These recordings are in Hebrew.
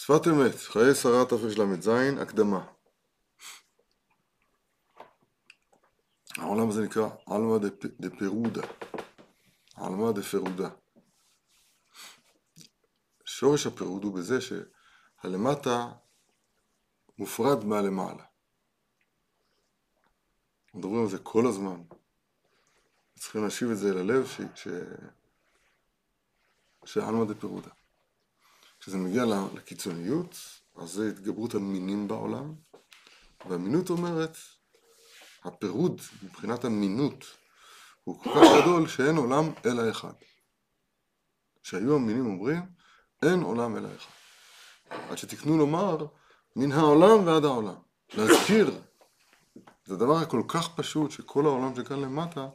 שפת אמת, חיי שרה תרל"ז, הקדמה. העולם הזה נקרא עלמא דפירודה, עלמא דפירודה. שורש הפירוד הוא בזה שהלמטה מופרד מהלמעלה. מדברים על זה כל הזמן. צריכים להשיב את זה אל הלב ש... ש... שעלמא דפירודה. כשזה מגיע לקיצוניות, אז זה התגברות המינים בעולם, והמינות אומרת, הפירוד מבחינת המינות הוא כל כך גדול שאין עולם אלא אחד. שהיו המינים אומרים, אין עולם אלא אחד. עד שתקנו לומר, מן העולם ועד העולם. להזכיר, זה הדבר הכל כך פשוט שכל העולם שכאן למטה,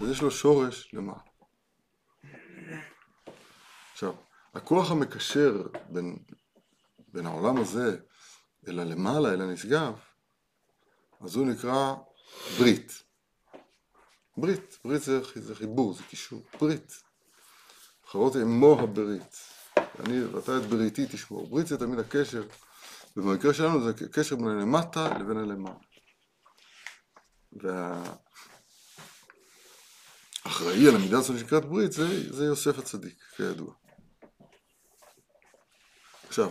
אז יש לו שורש למעלה. עכשיו, הכוח המקשר בין, בין העולם הזה אל הלמעלה, אל הנשגב, אז הוא נקרא ברית. ברית, ברית זה, זה חיבור, זה קישור, ברית. חברות אמו הברית. אני ואתה את בריתי תשמור. ברית זה תמיד הקשר, ובמקרה שלנו זה קשר בין הלמטה לבין הלמעלה. והאחראי על המידה הזאת שנקראת ברית זה, זה יוסף הצדיק, כידוע. עכשיו,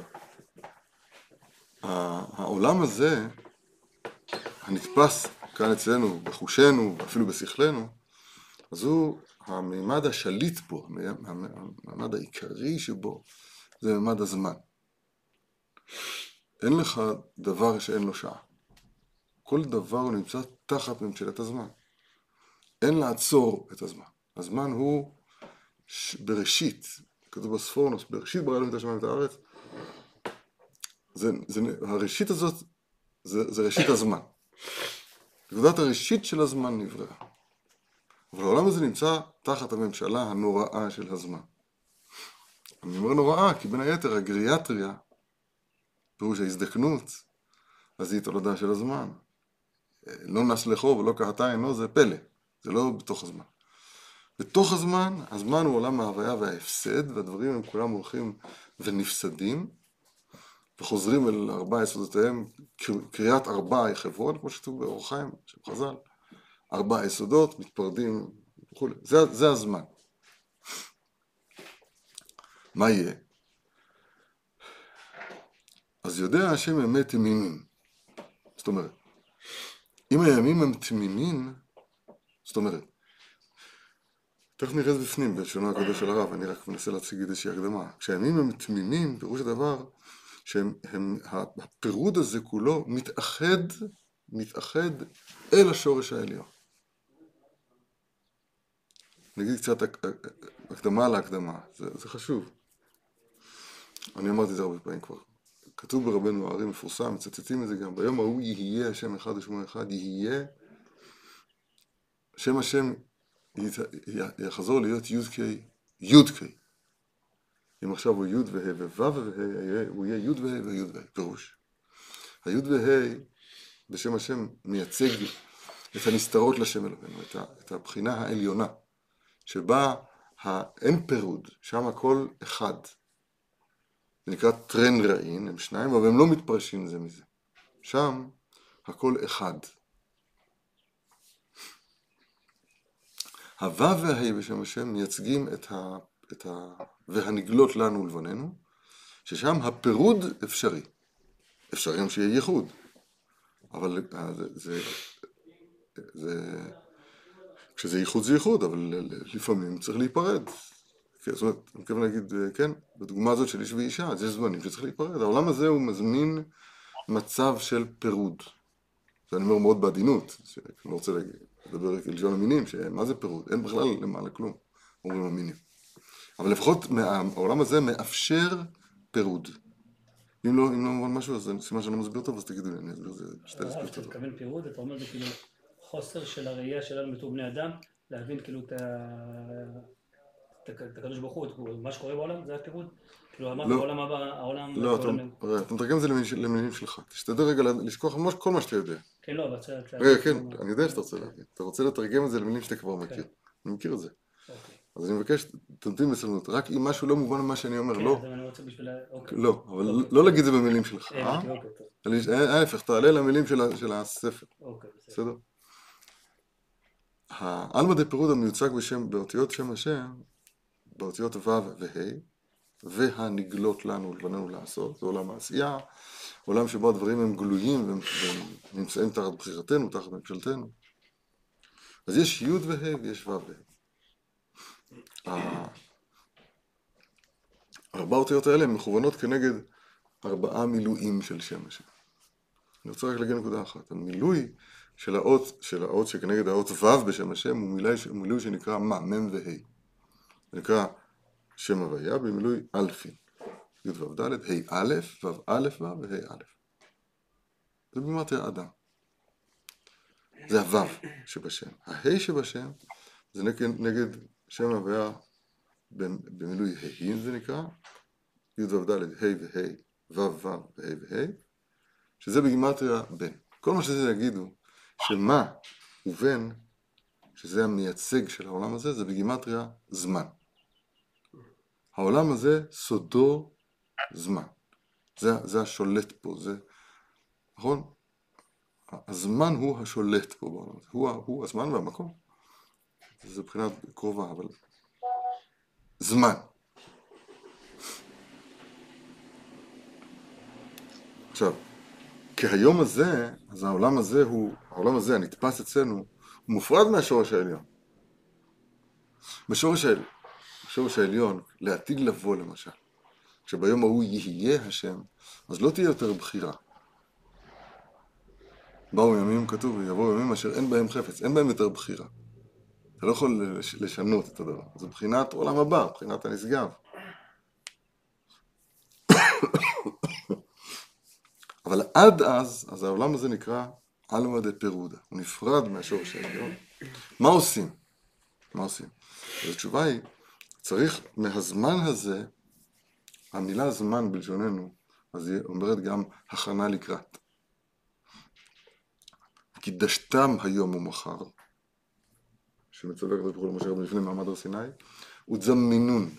העולם הזה, הנתפס כאן אצלנו, בחושנו, אפילו בשכלנו, אז הוא המימד השליט בו, המימד העיקרי שבו, זה מימד הזמן. אין לך דבר שאין לו שעה. כל דבר הוא נמצא תחת ממשלת הזמן. אין לעצור את הזמן. הזמן הוא בראשית, כתוב בספורנוס, בראשית ברא אלוהים את השמיים ואת הארץ, זה, זה, הראשית הזאת זה, זה ראשית הזמן. נקודת הראשית של הזמן נבראה. אבל העולם הזה נמצא תחת הממשלה הנוראה של הזמן. אני אומר נוראה כי בין היתר הגריאטריה, פירוש ההזדקנות, אז היא תולדה של הזמן. לא נס לחוב ולא קהתה עינו זה פלא, זה לא בתוך הזמן. בתוך הזמן, הזמן הוא עולם ההוויה וההפסד, והדברים הם כולם הולכים ונפסדים, וחוזרים אל ארבע יסודותיהם, קריאת ארבע חברון, כמו שכתוב באור חיים של חז"ל, ארבע יסודות, מתפרדים וכולי, זה, זה הזמן. מה יהיה? אז יודע השם אמת תמימים. זאת אומרת, אם הימים הם תמימים, זאת אומרת, תכף נראה את זה בפנים, בלשונו הקודש של הרב, אני רק מנסה להציג איזושהי הקדמה. כשהימים הם תמימים, פירוש הדבר, שהפירוד הזה כולו מתאחד, מתאחד אל השורש העליון. נגיד קצת הקדמה להקדמה, זה, זה חשוב. אני אמרתי את זה הרבה פעמים כבר. כתוב ברבנו הארי מפורסם, מצטטים את זה גם, ביום ההוא יהיה השם אחד ושמו אחד, יהיה שם השם יחזור להיות י"ק, י"ק. אם עכשיו הוא י' וה' וו' וה', הוא יהיה י' וה' וי' וה', פירוש. הי' וה' בשם השם מייצג את הנסתרות לשם אלוהינו, את, את הבחינה העליונה, שבה אין פירוד, שם הכל אחד. זה נקרא טרן רעין, הם שניים, אבל הם לא מתפרשים זה מזה. שם הכל אחד. הו' והה' בשם השם מייצגים את ה... את ה... והנגלות לנו ולבננו, ששם הפירוד אפשרי. אפשרי גם שיהיה ייחוד, אבל אה, זה, זה, זה, כשזה ייחוד זה ייחוד, אבל לפעמים צריך להיפרד. זאת אומרת, אני מתכוון להגיד, אה, כן, בדוגמה הזאת של איש ואישה, אז יש זמנים שצריך להיפרד. העולם הזה הוא מזמין מצב של פירוד. זה אני אומר מאוד בעדינות, שאני לא רוצה לדבר על לשון המינים, שמה זה פירוד? אין בכלל למעלה כלום, אומרים המינים. אבל לפחות העולם הזה מאפשר פירוד. אם לא, אם לא מובן משהו, אז סימן שאני לא מסביר טוב, אז תגידו לי, אני אסביר את זה שתי דקות. כשאתה מתכוון פירוד, אתה אומר זה כאילו חוסר של הראייה שלנו בתור בני אדם, להבין כאילו את הקדוש ברוך הוא, מה שקורה בעולם, זה הפירוד? כאילו אמרת בעולם הבא, העולם... לא, אתה מתרגם את זה למילים שלך. תשתדל רגע לשכוח כל מה שאתה יודע. כן, לא, אבל... רגע, כן, אני יודע שאתה רוצה להבין. אתה רוצה לתרגם את זה למילים שאתה כבר מכיר. אני מכיר את זה. אז אני מבקש, תמתין בסבלנות. רק אם משהו לא מובן ממה שאני אומר, כן, לא. אז אני רוצה בשביל... ה- אוקיי. לא, אבל אוקיי. לא להגיד את זה במילים שלך. אה? הבנתי, אוקיי, טוב. ההפך, תעלה למילים של הספר. אוקיי, בסדר. בסדר? העלמא דה פירוד המיוצג בשם, באותיות שם השם, באותיות ו' וה', והנגלות לנו לבנינו לעשות, זה עולם העשייה, עולם שבו הדברים הם גלויים והם והם נמצאים תחת בחירתנו, תחת ממשלתנו. אז יש י' וה' ויש ו' וה'. ארבע האותיות האלה הן מכוונות כנגד ארבעה מילואים של שם השם. אני רוצה רק להגיד נקודה אחת. המילוי של האות, של האות שכנגד האות ו' בשם השם הוא מילוי, מילוי שנקרא מה? מ' וה'. זה נקרא שם הוויה במילוי אלפין. ו' ד', ה' א', ו' א' ו' וה' א'. זה בגימטריה אדם. זה הו' שבשם. הה' שבשם זה נגד, נגד שם הוויה במ- במילוי ה' זה נקרא, י' ו' ד', ה' וה', ו' ו' וה' וה', שזה בגימטריה בן. כל מה שזה יגידו, שמה ובן, שזה המייצג של העולם הזה, זה בגימטריה זמן. העולם הזה סודו זמן. זה, זה השולט פה, זה, נכון? הזמן הוא השולט פה בעולם הזה. הוא, הוא הזמן והמקום. זה מבחינת קרובה, אבל זמן. עכשיו, כהיום הזה, אז העולם הזה הוא, העולם הזה הנתפס אצלנו, הוא מופרד מהשורש העליון. בשורש, העל... בשורש העליון, לעתיד לבוא למשל, כשביום ההוא יהיה השם, אז לא תהיה יותר בחירה. באו ימים, כתוב, יבואו ימים אשר אין בהם חפץ, אין בהם יותר בחירה. אתה לא יכול לש- לשנות את הדבר. זה מבחינת עולם הבא, מבחינת הנשגב. אבל עד אז, אז העולם הזה נקרא עלמא דה פירודה. הוא נפרד מהשורש העליון. מה עושים? מה עושים? אז התשובה היא, צריך מהזמן הזה, המילה זמן בלשוננו, אז היא אומרת גם הכנה לקראת. כי דשתם היום ומחר, שמצווה הקדוש ברוך הוא למשה רבנו לפני מעמד הר סיני, ותזמנינון,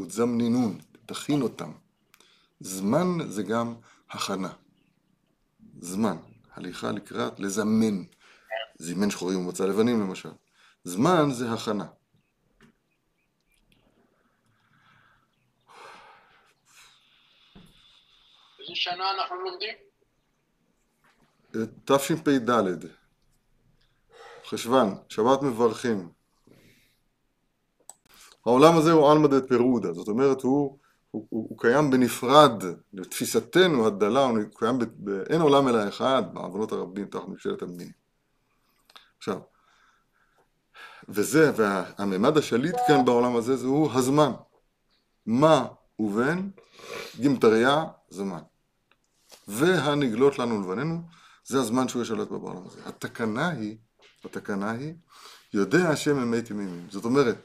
ותזמנינון, תכין אותם. זמן זה גם הכנה. זמן, הליכה לקראת, לזמן. זימן שחורים ומצא לבנים למשל. זמן זה הכנה. איזה שנה אנחנו לומדים? תשפ"ד, חשוון, שבת מברכים. העולם הזה הוא עלמא דה פירודה, זאת אומרת הוא, הוא, הוא, הוא קיים בנפרד, לתפיסתנו הדלה, הוא קיים, ב, ב, אין עולם אלא אחד, בעוונות הרבים תחת ממשלת המינים. עכשיו, וזה, והממד השליט כאן בעולם הזה זהו הזמן. מה ובין גימטריה זמן. והנגלות לנו לבנינו, זה הזמן שהוא ישלט בעולם הזה. התקנה היא, התקנה היא, יודע השם ימי תמימים. זאת אומרת,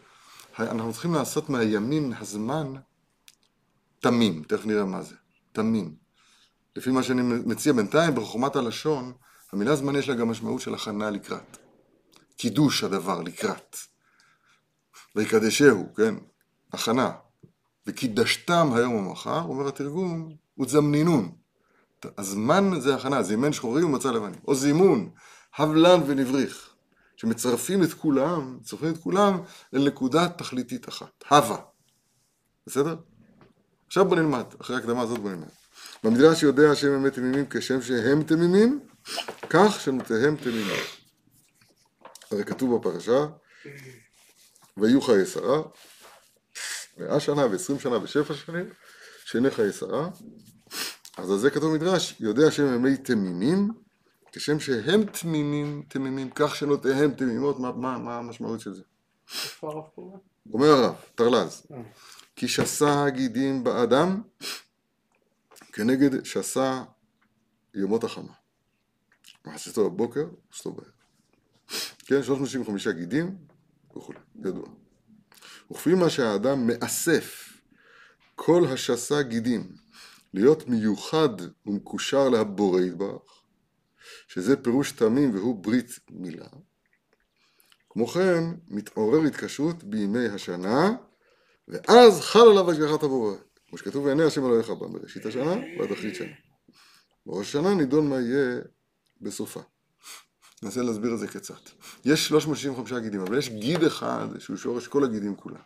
אנחנו צריכים לעשות מהימים, הזמן, תמים. תכף נראה מה זה. תמים. לפי מה שאני מציע בינתיים, בחוכמת הלשון, המילה זמן יש לה גם משמעות של הכנה לקראת. קידוש הדבר לקראת. ויקדשהו, כן? הכנה. וקידשתם היום ומחר, אומר התרגום, ותזמנינון. הזמן זה הכנה, זימן שחורים ומצא לבנים. או זימון, הבלן ונבריך. שמצרפים את כולם, מצרפים את כולם אל נקודה תכליתית אחת. הווה. בסדר? עכשיו בוא נלמד, אחרי ההקדמה הזאת בוא נלמד. במדרש יודע השם אמת תמימים כשם שהם תמימים, כך שנותיהם תמימים. הרי כתוב בפרשה, ויהיו חיי שרה, מאה שנה ועשרים שנה ושבע שנים, שני חיי שרה. אז על זה כתוב מדרש, יודע השם ימי תמימים, כשם שהם תמימים, תמימים, כך שנותיהם תמימות, מה, מה, מה המשמעות של זה? איפה הרב קורא? אומר הרב, טרלז, אה. כי שסה הגידים באדם כנגד שסה יומות החמה. מחצתו בבוקר, מחצתו בערב. כן, 365 גידים וכולי, ידוע. וכפי מה שהאדם מאסף כל השסה גידים להיות מיוחד ומקושר להבורא יתברך, שזה פירוש תמים והוא ברית מילה, כמו כן, מתעורר התקשרות בימי השנה, ואז חל עליו השגחת הבורא. כמו שכתוב, ועיני השם אלוהיך בה בראשית השנה ועד אחרית שנה. בראש השנה נידון מה יהיה בסופה. ננסה להסביר את זה קצת. יש 365 גידים, אבל יש גיד אחד שהוא שורש כל הגידים כולם.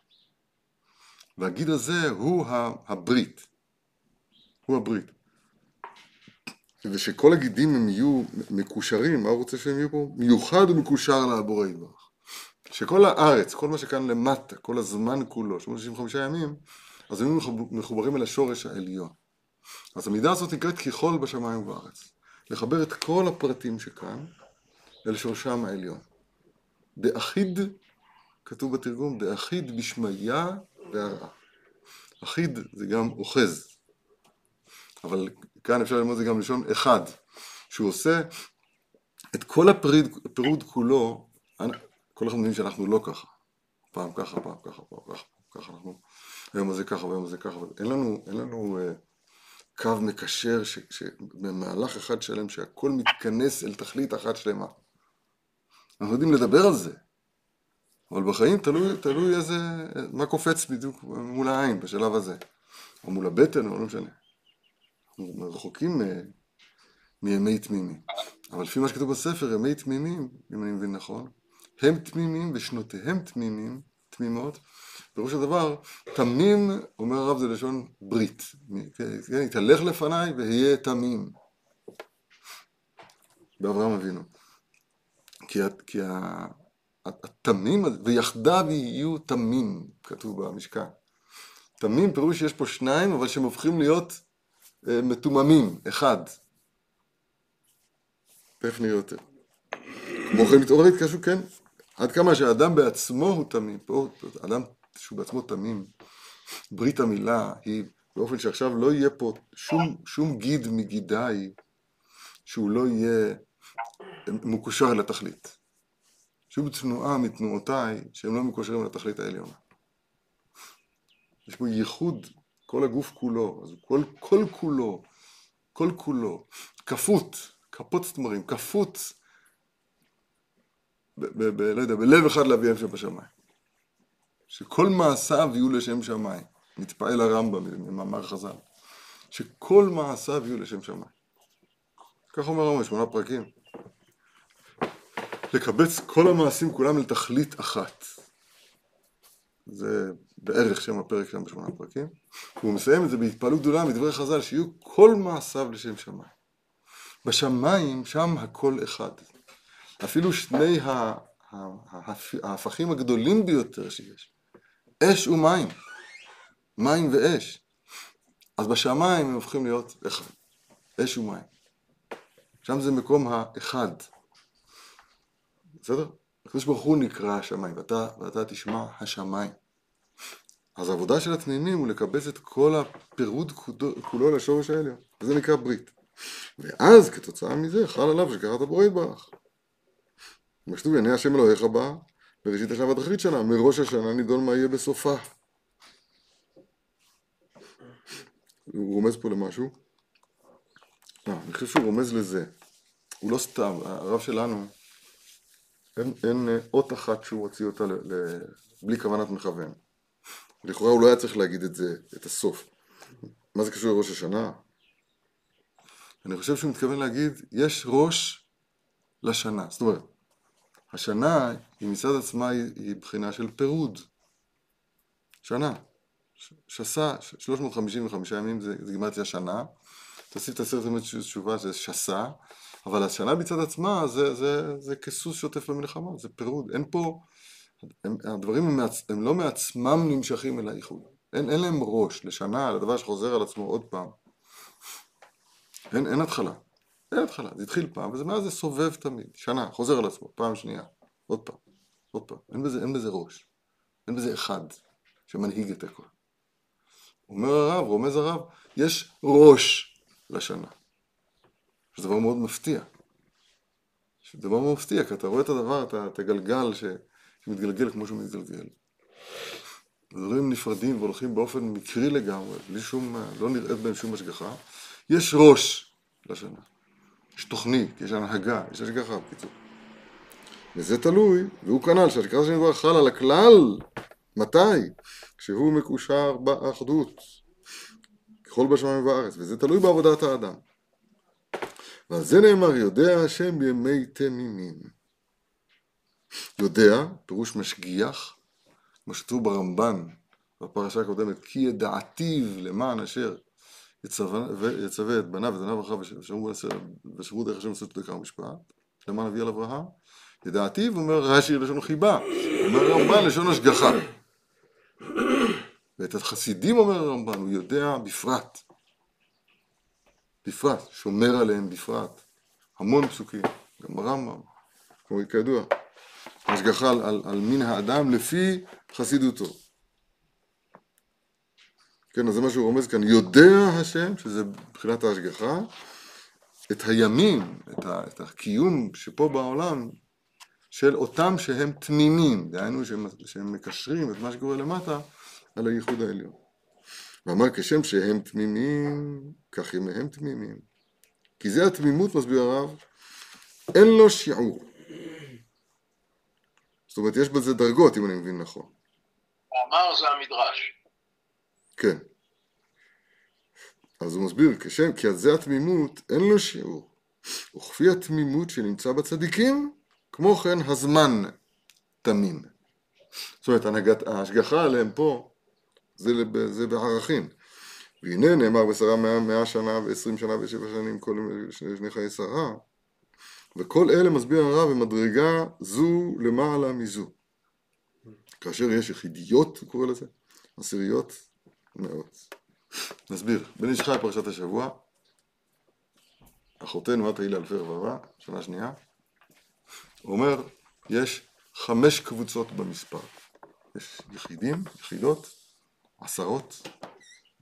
והגיד הזה הוא הברית. הוא הברית. ושכל הגידים הם יהיו מקושרים, מה הוא רוצה שהם יהיו פה? מיוחד ומקושר לבורא יתברך. שכל הארץ, כל מה שכאן למטה, כל הזמן כולו, 85 ימים, אז הם מחוברים אל השורש העליון. אז המידה הזאת נקראת כחול בשמיים ובארץ. לחבר את כל הפרטים שכאן אל שורשם העליון. דאחיד, כתוב בתרגום, דאחיד בשמיה והרעה. אחיד זה גם אוחז, אבל כאן אפשר ללמוד את זה גם לשון אחד, שהוא עושה את כל הפירוד כולו, כל אחד מבין שאנחנו לא ככה, פעם ככה, פעם ככה, פעם ככה, פעם ככה, אנחנו היום הזה ככה והיום הזה ככה, אין לנו, אין לנו uh, קו מקשר שבמהלך אחד שלם שהכל מתכנס אל תכלית אחת שלמה. אנחנו יודעים לדבר על זה, אבל בחיים תלוי, תלוי איזה, מה קופץ בדיוק מול העין בשלב הזה, או מול הבטן, או לא משנה. אנחנו רחוקים מימי תמימים. אבל לפי מה שכתוב בספר, ימי תמימים, אם אני מבין נכון, הם תמימים ושנותיהם תמימים, תמימות. פירוש הדבר, תמים, אומר הרב זה לשון ברית. כן, יתהלך לפניי ואהיה תמים. באברהם אבינו. כי, כי התמים, ויחדיו יהיו תמים, כתוב במשכן. תמים פירוש שיש פה שניים, אבל שהם הופכים להיות אה, מתוממים, אחד. תכף נראה יותר. כמו כן מתעורר התקשרות, כן, עד כמה שהאדם בעצמו הוא תמים, פה אדם שהוא בעצמו תמים, ברית המילה היא באופן שעכשיו לא יהיה פה שום, שום גיד מגידיי שהוא לא יהיה מקושר לתכלית. שום תנועה מתנועותיי שהם לא מקושרים לתכלית העליונה. יש פה ייחוד כל הגוף כולו, אז כל, כל כולו, כל כולו, כפות, כפות תמרים, כפות, ב, ב, ב, לא יודע, בלב אחד לאביהם שבשמיים. שכל מעשיו יהיו לשם שמיים. מתפעל הרמב"ם ממאמר חז"ל. שכל מעשיו יהיו לשם שמיים. כך אומר הרמב"ם, שמונה פרקים. לקבץ כל המעשים כולם לתכלית אחת. זה בערך שם הפרק שם בשמונה פרקים. והוא מסיים את זה בהתפעלות גדולה מדברי חז"ל, שיהיו כל מעשיו לשם שמיים. בשמיים, שם הכל אחד. אפילו שני ההפכים הגדולים ביותר שיש, אש ומים, מים ואש. אז בשמיים הם הופכים להיות אחד, אש ומים. שם זה מקום האחד. בסדר? הקדוש ברוך הוא נקרא השמיים, ואתה, ואתה תשמע השמיים. אז העבודה של התמימים הוא לקבץ את כל הפירוד כולו לשורש העליון, וזה נקרא ברית. ואז כתוצאה מזה חל עליו שקראת בורא יתברך. כמו שכתוב, עיני השם אלוהיך בה, בראשית השנה ועד שנה, מראש השנה נידון מה יהיה בסופה. הוא רומז פה למשהו. אה, אני חושב שהוא רומז לזה. הוא לא סתם, הרב שלנו, אין, אין אות אחת שהוא הוציא אותה ל, ל, בלי כוונת מכוון. לכאורה הוא לא היה צריך להגיד את זה, את הסוף. מה זה קשור לראש השנה? אני חושב שהוא מתכוון להגיד, יש ראש לשנה. זאת אומרת, השנה היא מצד עצמה היא, היא בחינה של פירוד. שנה. שסה, 355 ימים זה, זה גימטריה שנה. תוסיף את עשרת ימי תשובה זה שסה, אבל השנה מצד עצמה זה, זה, זה כסוס שוטף במלחמה, זה פירוד. אין פה, הם, הדברים הם, מעצ, הם לא מעצמם נמשכים אל האיחוד. אין, אין להם ראש לשנה, לדבר שחוזר על עצמו עוד פעם. אין, אין התחלה. אין התחלה. זה התחיל פעם, ומאז זה סובב תמיד. שנה, חוזר על עצמו, פעם שנייה, עוד פעם, עוד פעם. אין בזה, אין בזה ראש. אין בזה אחד שמנהיג את הכל. אומר הרב, רומז הרב, יש ראש לשנה. זה דבר מאוד מפתיע. זה דבר מאוד מפתיע, כי אתה רואה את הדבר, את הגלגל ש... שמתגלגל כמו שהוא מתגלגל. דברים נפרדים והולכים באופן מקרי לגמרי, בלי שום, לא נראית בהם שום השגחה. יש ראש לשנה, יש תוכנית, יש הנהגה, יש השגחה בקיצור. וזה תלוי, והוא כנ"ל שהשגחת השם יתברך חל על הכלל, מתי? כשהוא מקושר באחדות, ככל בשמיים ובארץ, וזה תלוי בעבודת האדם. ועל זה נאמר, יודע השם בימי תמימים. יודע, פירוש משגיח, כמו שכתוב ברמב"ן בפרשה הקודמת, כי ידעתיו למען אשר יצווה, את בניו ואת בניו אחריו ושמרו דרך השם לעשות צדקה ומשפט, למען אבי על אברהם. ידעתיו אומר רש"י לשון חיבה, אומר הרמב"ן לשון השגחה. ואת החסידים אומר הרמב"ן, הוא יודע בפרט. בפרט, שומר עליהם בפרט. המון פסוקים, גם הרמב"ם, כידוע. השגחה על, על, על מין האדם לפי חסידותו. כן, אז זה מה שהוא רומז כאן, יודע השם, שזה מבחינת ההשגחה, את הימים, את, ה, את הקיום שפה בעולם של אותם שהם תמימים, דהיינו שהם, שהם מקשרים את מה שקורה למטה על הייחוד העליון. ואמר כשם שהם תמימים, כך ימיהם תמימים. כי זה התמימות, מסביר הרב, אין לו שיעור. זאת אומרת, יש בזה דרגות, אם אני מבין נכון. אמר זה המדרש. כן. אז הוא מסביר, כשם, כי על זה התמימות אין לו שיעור. וכפי התמימות שנמצא בצדיקים, כמו כן הזמן תמים. זאת אומרת, הנהגת, ההשגחה עליהם פה זה, זה בערכים. והנה נאמר בשרה מאה, מאה שנה ועשרים שנה ושבע שנים כל שני חיי שרה וכל אלה מסביר הרב במדרגה זו למעלה מזו. כאשר יש יחידיות, הוא קורא לזה, עשיריות, מאות. נסביר, בן איש חי פרשת השבוע, אחותנו את ההילה אלפי רבבה, שנה שנייה, אומר, יש חמש קבוצות במספר. יש יחידים, יחידות, עשרות,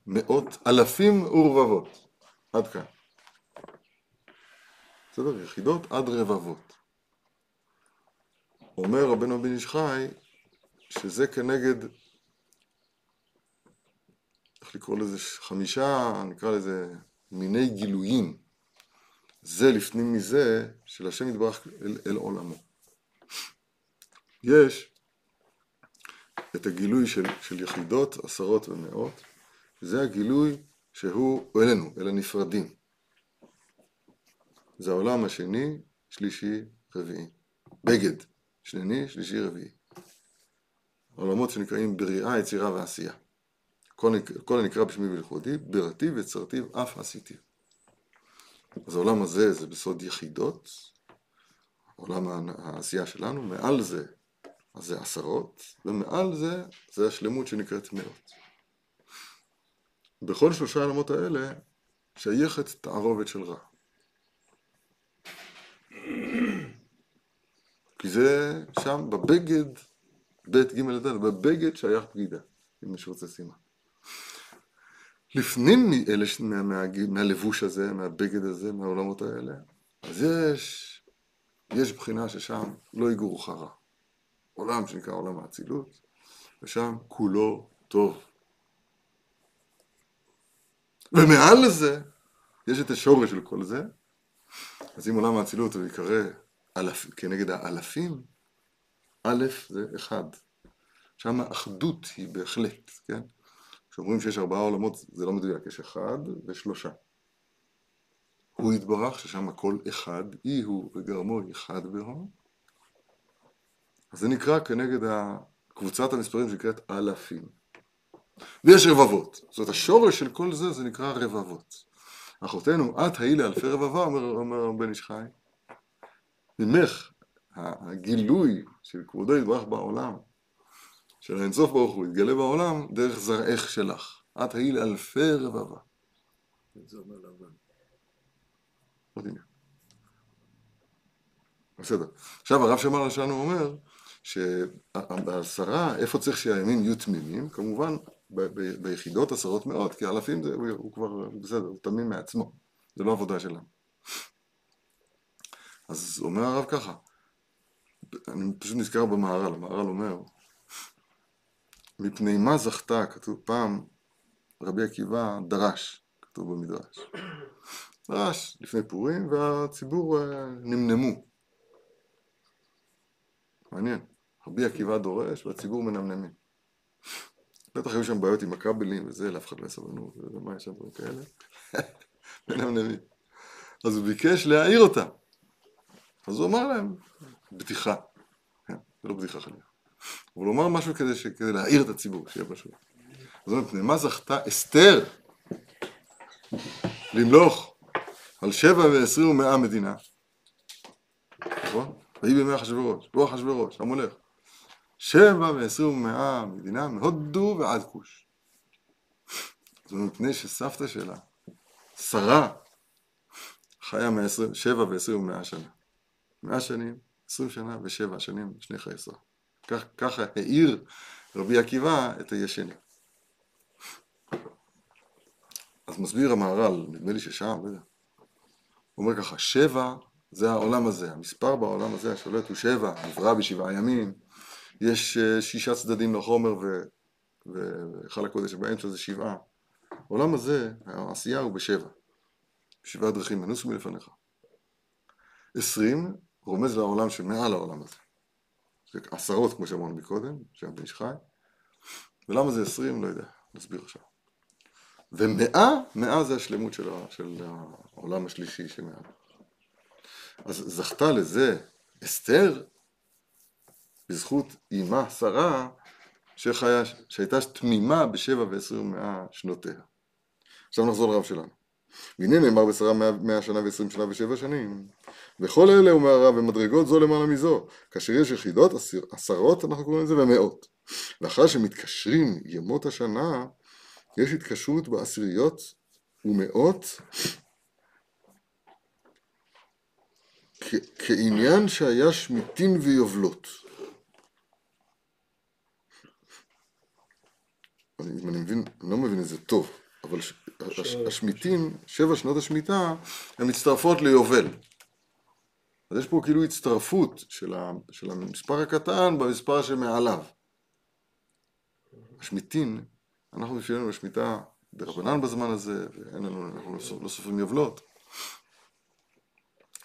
מאות, אלפים ורבבות. עד כאן. בסדר? יחידות עד רבבות. אומר רבנו בן איש חי שזה כנגד, איך לקרוא לזה, חמישה, נקרא לזה מיני גילויים. זה לפנים מזה של השם יתברך אל, אל עולמו. יש את הגילוי של, של יחידות, עשרות ומאות, זה הגילוי שהוא אלינו, אל הנפרדים. זה העולם השני, שלישי, רביעי. בגד, שני, שלישי, רביעי. עולמות שנקראים בריאה, יצירה ועשייה. כל, הנקרא בשמי ולכבודי, בראתי ויצרתי אף עשיתי. אז העולם הזה זה בסוד יחידות, עולם העשייה שלנו, מעל זה, אז זה עשרות, ומעל זה, זה השלמות שנקראת מאות. בכל שלושה העולמות האלה שייכת תערובת של רע. כי זה שם בבגד, ב' ג' ד', בבגד שייך בגידה, אם מישהו רוצה סימן. לפנים מאלה, מה, מה, מהלבוש הזה, מהבגד הזה, מהעולמות האלה, אז יש, יש בחינה ששם לא יגורך רע. עולם שנקרא עולם האצילות, ושם כולו טוב. ומעל לזה, יש את השורש של כל זה, אז אם עולם האצילות הוא יקרא אלף, כנגד האלפים, א' זה אחד. שם האחדות היא בהחלט, כן? כשאומרים שיש ארבעה עולמות זה לא מדויק, יש אחד ושלושה. הוא יתברך ששם הכל אחד, אי הוא וגרמו אחד בהו. אז זה נקרא כנגד קבוצת המספרים שנקראת אלפים. ויש רבבות. זאת אומרת, השורש של כל זה, זה נקרא רבבות. אחותנו, את היי לאלפי רבבה, אומר, אומר בן איש חי. ממך, הגילוי של כבודו יתברך בעולם, של האינסוף ברוך הוא, יתגלה בעולם דרך זרעך שלך. את היי לאלפי רבבה. זה אומר לבן. עוד עניין. בסדר. עכשיו הרב שמר שלנו אומר שהעשרה, איפה צריך שהימים יהיו תמימים? כמובן ביחידות עשרות מאות, כי אלפים זה, הוא, הוא כבר בסדר, הוא תמים מעצמו, זה לא עבודה שלנו. אז אומר הרב ככה, אני פשוט נזכר במהר"ל, המהר"ל אומר, מפני מה זכתה, כתוב פעם, רבי עקיבא דרש, כתוב במדרש. דרש לפני פורים, והציבור אה, נמנמו. מעניין. רבי עקיבא דורש והציבור מנמנמים. בטח היו שם בעיות עם הכבלים וזה, לאף אחד לא היה סבלנות, ומה יש שם דברים כאלה. מנמנמים. אז הוא ביקש להעיר אותם. אז הוא אמר להם, בדיחה. כן, זה לא בדיחה חלילה. הוא אמר משהו כדי, ש... כדי להעיר את הציבור, שיהיה פשוט. אז הוא אומר, מה זכתה אסתר למלוך על שבע ועשרים ומאה מדינה? נכון? ויהי בימי אחשוורוש, הוא אחשוורוש, המולך. שבע ועשרים ומאה מדינה מהודו ועד כוש. זה מפני שסבתא שלה, שרה, חיה שבע ועשרים ומאה שנה. מאה שנים, עשרים שנה ושבע שנים, שני חיי שרה. כך, ככה העיר רבי עקיבא את הישנים. אז מסביר המהר"ל, נדמה לי ששם, לא יודע. הוא אומר ככה, שבע זה העולם הזה, המספר בעולם הזה השולט הוא שבע, נברא בשבעה ימים, יש אה, שישה צדדים לחומר והיכל הקודש שבאמצע זה שבעה. העולם הזה, העשייה הוא בשבע, בשבעה דרכים, מנוסו מלפניך. עשרים רומז לעולם שמעל העולם הזה. זה עשרות כמו שאמרנו מקודם, שם בן איש חי. ולמה זה עשרים? לא יודע, נסביר עכשיו. ומאה, מאה זה השלמות של, של העולם השלישי שמעל. אז זכתה לזה אסתר, בזכות אימה שרה, שחיה, שהייתה תמימה בשבע ועשרים ומאה שנותיה. עכשיו נחזור לרב שלנו. והנה נאמר בשרה מאה שנה ועשרים שנה ושבע שנים. וכל אלה הוא מהרב במדרגות זו למעלה מזו. כאשר יש יחידות, עשרות אנחנו קוראים לזה, ומאות. לאחר שמתקשרים ימות השנה, יש התקשרות בעשיריות ומאות כעניין שהיה שמיטין ויובלות. אם אני מבין, אני לא מבין את זה טוב, אבל השמיטין, שבע שנות השמיטה, הן מצטרפות ליובל. אז יש פה כאילו הצטרפות של, המספר הקטן במספר שמעליו. השמיטין, אנחנו בשבילנו בשמיטה דרבנן בזמן הזה, ואין לנו, אנחנו לא, לא סופרים יובלות.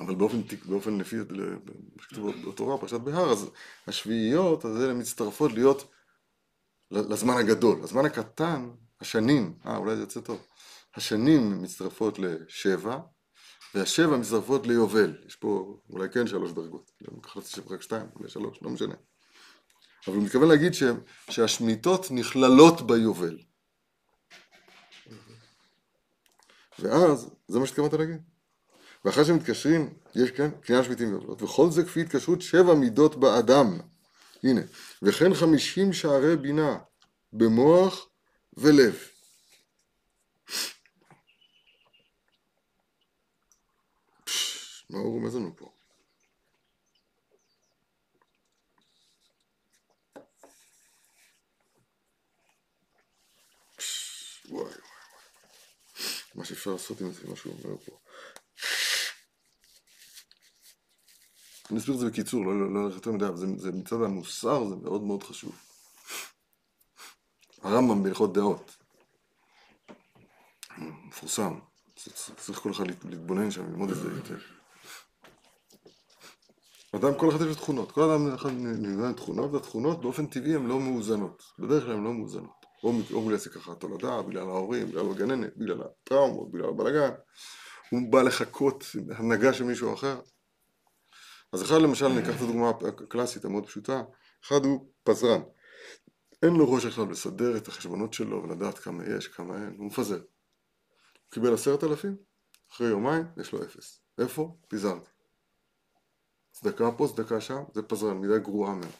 אבל באופן, באופן לפי, מה שכתוב בתורה, פרשת בהר, אז השביעיות, אז אלה מצטרפות להיות לזמן הגדול. הזמן הקטן, השנים, אה, אולי זה יוצא טוב. השנים מצטרפות לשבע, והשבע מצטרפות ליובל. יש פה אולי כן שלוש דרגות. חצי שבע רק שתיים, אולי שלוש, לא משנה. אבל הוא מתכוון להגיד ש, שהשמיטות נכללות ביובל. ואז, זה מה שהתכוונת להגיד? ואחרי שמתקשרים, יש כן, קניין שמיטים ויובלות, וכל זה כפי התקשרות שבע מידות באדם. הנה, וכן חמישים שערי בינה במוח ולב. מה הוא רומז לנו פה? וואי וואי. מה שאפשר לעשות עם זה, מה שהוא אומר פה. אני אסביר את זה בקיצור, לא ללכת לא, לא יותר מדי, אבל זה מצד המוסר זה מאוד מאוד חשוב. הרמב"ם בהלכות דעות, מפורסם, צריך כל אחד להתבונן שם, ללמוד את זה יותר. אדם, כל אחד יש לו תכונות, כל אדם אחד נמדד תכונות, והתכונות באופן טבעי הן לא מאוזנות, בדרך כלל הן לא מאוזנות. או, או בגלל ככה תולדה, בגלל ההורים, בגלל הגננת, בגלל הטראומות, בגלל הבלאגן. הוא בא לחכות הנהגה של מישהו אחר. אז אחד למשל, ניקח את הדוגמה הקלאסית המאוד פשוטה, אחד הוא פזרן. אין לו ראש עכשיו לסדר את החשבונות שלו ולדעת כמה יש, כמה אין, הוא מפזר. הוא קיבל עשרת אלפים, אחרי יומיים יש לו אפס. איפה? פיזרתי. צדקה פה, צדקה שם, זה פזרן, מידה גרועה מאוד.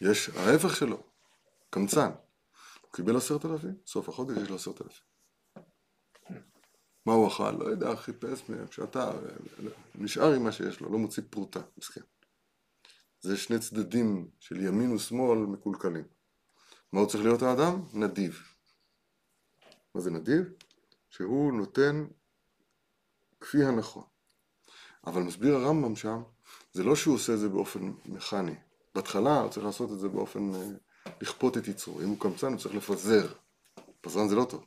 יש ההפך שלו, קמצן. הוא קיבל עשרת אלפים, סוף החודש יש לו עשרת אלפים. מה הוא אכל? לא יודע, חיפש מהם, שאתה נשאר עם מה שיש לו, לא מוציא פרוטה, מסכן. זה שני צדדים של ימין ושמאל מקולקלים. מה הוא צריך להיות האדם? נדיב. מה זה נדיב? שהוא נותן כפי הנכון. אבל מסביר הרמב"ם שם, זה לא שהוא עושה את זה באופן מכני. בהתחלה הוא צריך לעשות את זה באופן, אה, לכפות את יצרו. אם הוא קמצן הוא צריך לפזר. פזרן זה לא טוב,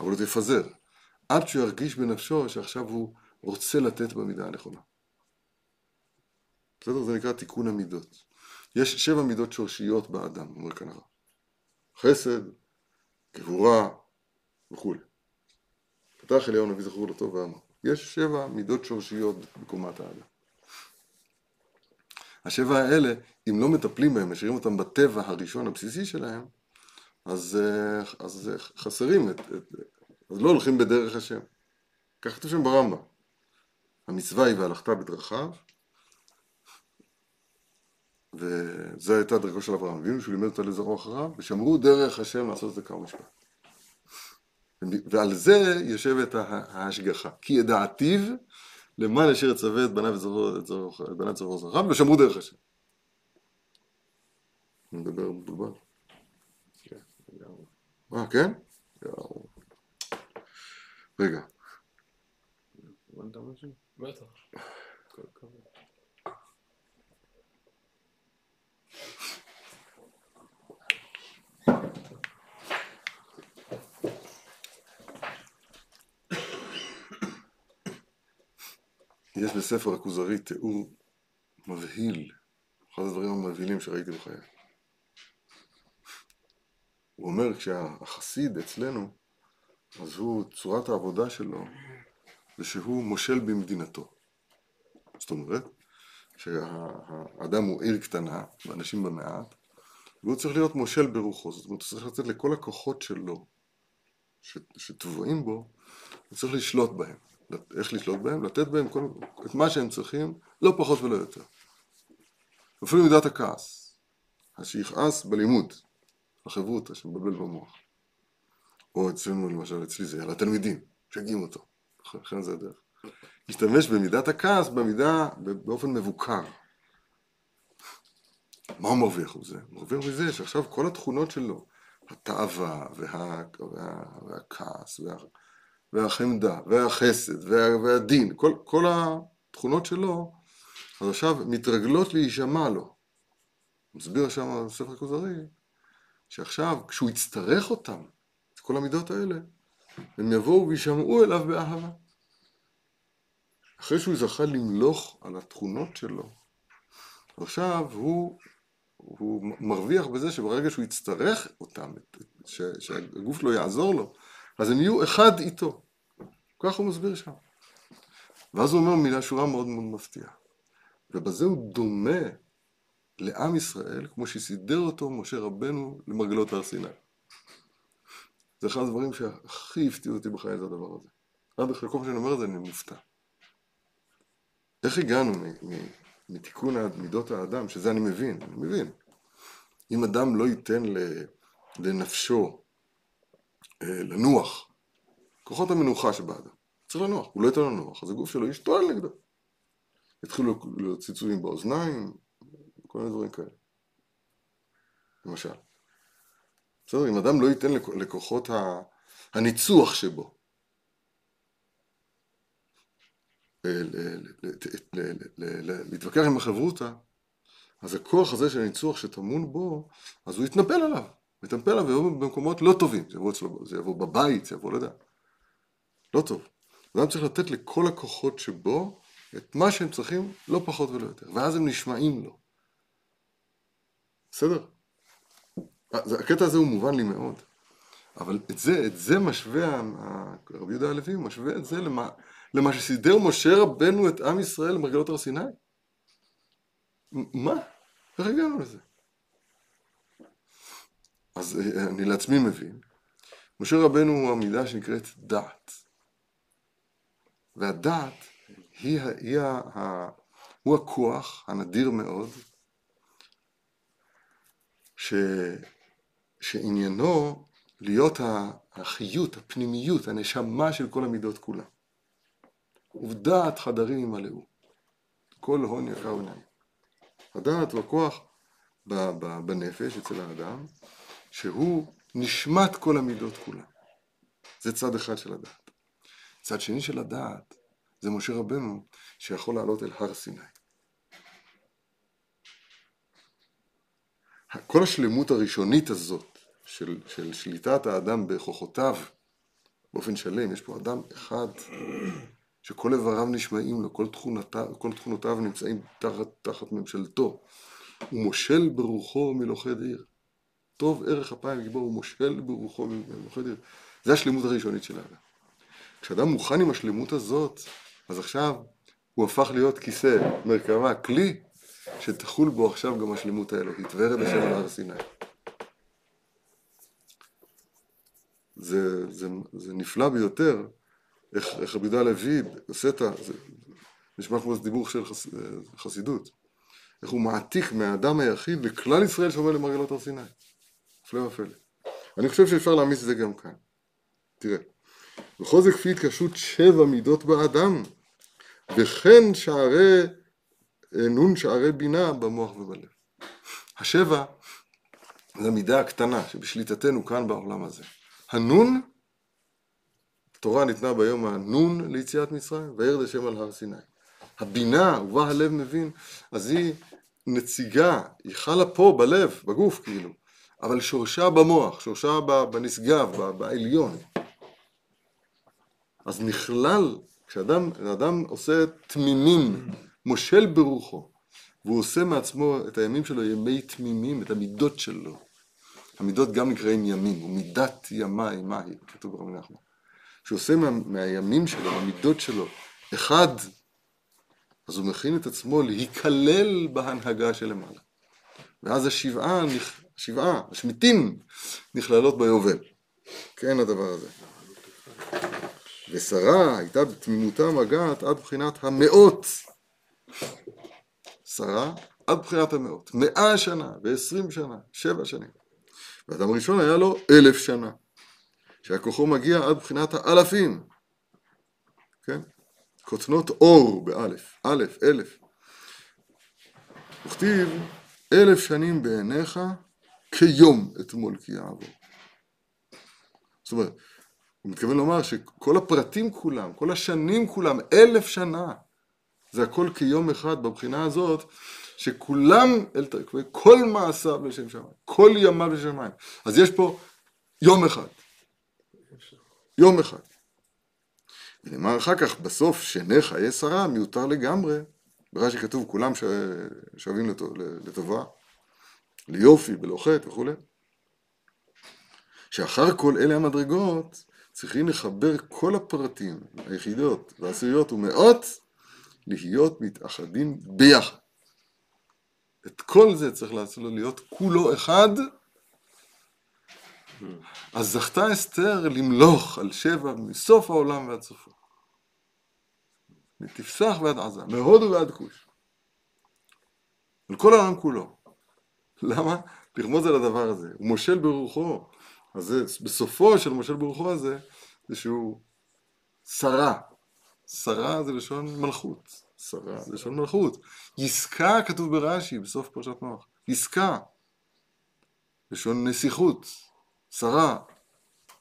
אבל הוא תפזר. עד שהוא ירגיש בנפשו שעכשיו הוא רוצה לתת במידה הנכונה. בסדר? זה נקרא תיקון המידות. יש שבע מידות שורשיות באדם, אומר כאן הרב. חסד, גבורה וכולי. פתח אליהו הנביא זכור לטוב ואמר. יש שבע מידות שורשיות בקומת האדם. השבע האלה, אם לא מטפלים בהם, משאירים אותם בטבע הראשון הבסיסי שלהם, אז, אה, אז חסרים את, את... אז לא הולכים בדרך השם. כך כתוב שם ברמב"ם. המצווה היא והלכת בדרכיו, וזו הייתה דרכו של אברהם אבינו, שהוא לימד אותה לזרוע אחריו, ושמרו דרך השם לעשות את זה כמה משפט. ועל זה יושבת ההשגחה. כי ידעתיו למען אשר יצווה את בניו את בניו זרעו זרעם, ושמרו דרך השם. אני מדבר מבולבל. אה, כן? רגע. בטח. יש בספר הכוזרי תיאור מבהיל, אחד הדברים המבהילים שראיתי בחיי. הוא אומר כשהחסיד אצלנו, אז הוא, צורת העבודה שלו, זה שהוא מושל במדינתו. זאת אומרת, שהאדם הוא עיר קטנה, ואנשים במעט, והוא צריך להיות מושל ברוחו, זאת אומרת, הוא צריך לתת לכל הכוחות שלו, שטבועים בו, הוא צריך לשלוט בהם. איך לשלוט בהם? לתת בהם כל, את מה שהם צריכים, לא פחות ולא יותר. אפילו מידת הכעס, שיכעס בלימוד, החברותא שמבלבל במוח. או אצלנו למשל, אצלי זה על התלמידים, משגעים אותו, לכן זה הדרך. להשתמש במידת הכעס במידה, באופן מבוקר. מה הוא מרוויח מזה? הוא מרוויח מזה שעכשיו כל התכונות שלו, התאווה וה, וה, והכעס וה, והחמדה והחסד וה, והדין, כל, כל התכונות שלו, אז עכשיו מתרגלות להישמע לו. מסביר שם בספר הכוזרי, שעכשיו כשהוא יצטרך אותם, את כל המידות האלה, הם יבואו וישמעו אליו באהבה. אחרי שהוא זכה למלוך על התכונות שלו, עכשיו הוא, הוא מרוויח בזה שברגע שהוא יצטרך אותם, ש, שהגוף לא יעזור לו, אז הם יהיו אחד איתו. כך הוא מסביר שם. ואז הוא אומר מילה שורה מאוד מאוד מפתיעה. ובזה הוא דומה לעם ישראל, כמו שסידר אותו משה רבנו למרגלות הר סיני. זה אחד הדברים שהכי הפתיעו אותי בחיי זה הדבר הזה. עד אחרי כל פעם שאני אומר את זה אני מופתע. איך הגענו מתיקון מידות האדם, שזה אני מבין, אני מבין. אם אדם לא ייתן לנפשו לנוח, כוחות המנוחה שבאדם, צריך לנוח, הוא לא ייתן לנוח, אז הגוף שלו ישתול נגדו. יתחילו להיות ציצויים באוזניים, כל מיני דברים כאלה. למשל. בסדר, אם אדם לא ייתן לכוחות הניצוח שבו להתווכח עם החברותא, אז הכוח הזה של הניצוח שטמון בו, אז הוא יתנפל עליו, הוא יתנפל עליו ויבוא במקומות לא טובים, זה יבוא אצלו, זה יבוא בבית, זה יבוא, לא יודע, לא טוב. אדם צריך לתת לכל הכוחות שבו את מה שהם צריכים, לא פחות ולא יותר, ואז הם נשמעים לו. בסדר? הקטע הזה הוא מובן לי מאוד, אבל את זה, את זה משווה, רבי יהודה הלוי משווה את זה למה, למה שסידר משה רבנו את עם ישראל למרגלות הר סיני? מה? איך הגענו לזה? אז אה, אני לעצמי מבין, משה רבנו הוא המידה שנקראת דעת. והדעת היא, היא, היא, הוא הכוח הנדיר מאוד ש, שעניינו להיות החיות, הפנימיות, הנשמה של כל המידות כולה. ובדעת חדרים ימלאו. כל הון יקר ונעים. הדעת הוא הכוח בנפש אצל האדם, שהוא נשמת כל המידות כולה. זה צד אחד של הדעת. צד שני של הדעת זה משה רבנו שיכול לעלות אל הר סיני. כל השלמות הראשונית הזאת של, של שליטת האדם בכוחותיו באופן שלם, יש פה אדם אחד שכל איבריו נשמעים לו, כל כל תכונותיו נמצאים תחת, תחת ממשלתו. הוא מושל ברוחו מלוכד עיר. טוב ערך אפיים גיבור, הוא מושל ברוחו עיר. זה השלמות הראשונית של האדם. כשאדם מוכן עם השלמות הזאת, אז עכשיו הוא הפך להיות כיסא, מרכבה, כלי, שתחול בו עכשיו גם השלמות האלוהית. ורד השם על הר סיני. זה, זה, זה נפלא ביותר, איך, איך רבי יהודה הלוי עושה את ה... זה נשמע כמו דיבור של חס, חסידות. איך הוא מעתיק מהאדם היחיד לכלל ישראל שעומד למרגלות הר סיני. הפלא ופלא. אני חושב שאפשר להעמיס את זה גם כאן. תראה, וכל זה כפי התקשרות שבע מידות באדם, וכן שערי, נון שערי בינה במוח ובלב. השבע זה המידה הקטנה שבשליטתנו כאן בעולם הזה. הנון, התורה ניתנה ביום הנון ליציאת מצרים, וירד השם על הר סיני. הבינה, ובה הלב מבין, אז היא נציגה, היא חלה פה בלב, בגוף כאילו, אבל שורשה במוח, שורשה בנשגב, בעליון. אז נכלל, כשאדם אדם עושה תמימים, מושל ברוחו, והוא עושה מעצמו את הימים שלו ימי תמימים, את המידות שלו. המידות גם נקראים ימים, ומידת ימי, מהי, כתוב ברבי נחמן. שהוא עושה מה, מהימים שלו, מהמידות שלו, אחד, אז הוא מכין את עצמו להיכלל בהנהגה שלמעלה. ואז השבעה, השבעה, השמיטים, נכללות ביובל. כן הדבר הזה. ושרה הייתה בתמימותה מגעת עד בחינת המאות. שרה עד בחינת המאות. מאה שנה ועשרים שנה, שבע שנים. ואדם ראשון היה לו אלף שנה. שהכוחו מגיע עד בחינת האלפים. כן? כותנות אור באלף. אלף, אלף. וכתיב אלף שנים בעיניך כיום אתמול כי יעבור. זאת אומרת, הוא מתכוון לומר שכל הפרטים כולם, כל השנים כולם, אלף שנה, זה הכל כיום אחד בבחינה הזאת, שכולם, כל מעשיו לשם שמיים, כל ימיו לשם שמיים. אז יש פה יום אחד. יום אחד. ונאמר אחר כך, בסוף, שני חיי שרה מיותר לגמרי, ברש"י כתוב כולם שווים לטובה, ליופי, חטא וכולי. שאחר כל אלה המדרגות, צריכים לחבר כל הפרטים, היחידות והעשיריות ומאות, להיות מתאחדים ביחד. את כל זה צריך לעשות לו להיות כולו אחד. אז זכתה אסתר למלוך על שבע מסוף העולם ועד סופו. מתפסח ועד עזה, מהודו ועד כוש. על כל העולם כולו. למה? לרמוז על הדבר הזה. הוא מושל ברוחו. אז בסופו של מושל ברוחו הזה, זה שהוא שרה. שרה זה לשון מלכות. שרה זה לשון מלכות. עסקה כתוב ברש"י, בסוף פרשת נוח. עסקה. לשון נסיכות. שרה.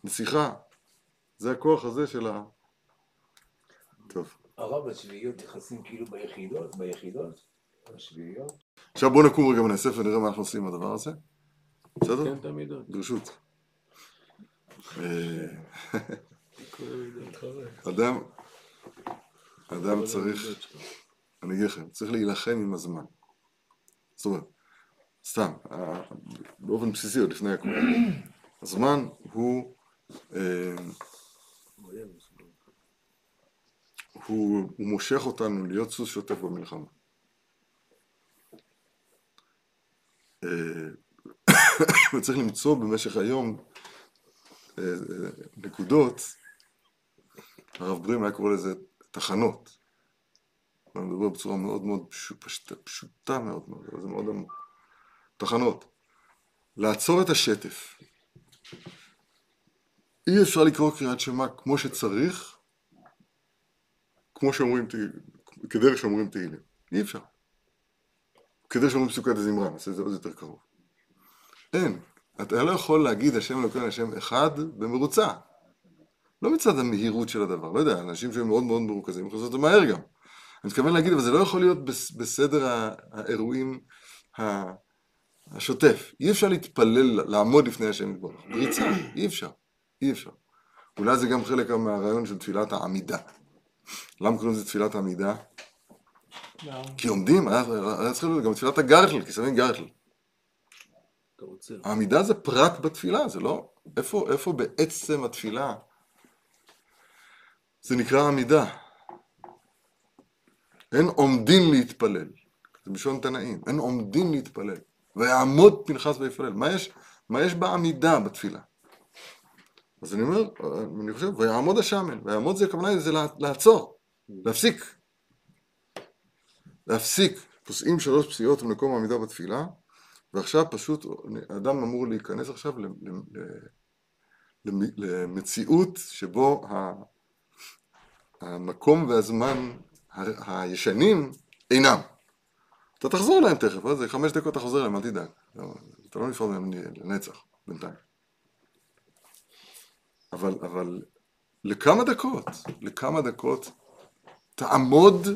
נסיכה. זה הכוח הזה של ה... טוב. הרב, השביעיות נכנסים כאילו ביחידות, ביחידות, השביעיות. עכשיו בואו נקום רגע ונאסף ונראה מה אנחנו עושים עם הדבר הזה. בסדר? כן, תמיד. ברשות. אה, אדם, אדם צריך, אני אגיד לכם, צריך להילחם עם הזמן. זאת אומרת, סתם, באופן בסיסי עוד לפני הכול. הזמן אה, הוא, הוא מושך אותנו להיות סוס שוטף במלחמה. וצריך למצוא במשך היום נקודות, הרב ברים היה קורא לזה תחנות. הוא מדבר בצורה מאוד מאוד פשוטה, פשוטה מאוד, זה מאוד עמוק. תחנות. לעצור את השטף. אי אפשר לקרוא קריאת שמע כמו שצריך, כמו שאומרים, כדרך שאומרים תהילים. אי אפשר. כדרך שאומרים פסוקת הזמרה, נעשה את זה עוד יותר קרוב. אין. אתה לא יכול להגיד השם אלוקינו השם אחד במרוצה. לא מצד המהירות של הדבר, לא יודע, אנשים שהם מאוד מאוד מרוכזים, יכולים לעשות את זה מהר גם. אני מתכוון להגיד, אבל זה לא יכול להיות בסדר האירועים השוטף. אי אפשר להתפלל, לעמוד לפני השם יתברך. בריצה, אי אפשר, אי אפשר. אולי זה גם חלק מהרעיון של תפילת העמידה. למה קוראים לזה תפילת עמידה? כי עומדים, היה צריך להיות גם תפילת הגרטל, כי שמים גרטל. העמידה זה פרט בתפילה, זה לא... איפה, איפה בעצם התפילה זה נקרא עמידה? אין עומדים להתפלל, זה בלשון תנאים, אין עומדים להתפלל. ויעמוד פנחס ויפלל. מה יש, מה יש בעמידה בתפילה? אז אני אומר, אני חושב, ויעמוד השמן, ויעמוד זה הכוונה זה לע- לעצור, להפסיק. להפסיק. פוסעים שלוש פסיעות ממקום העמידה בתפילה, ועכשיו פשוט אדם אמור להיכנס עכשיו למציאות שבו המקום והזמן הישנים אינם. אתה תחזור אליהם תכף, אה? זה חמש דקות אתה חוזר אליהם, אל תדאג. לא, אתה לא נפרד מהם לנצח, בינתיים. אבל, אבל לכמה דקות, לכמה דקות תעמוד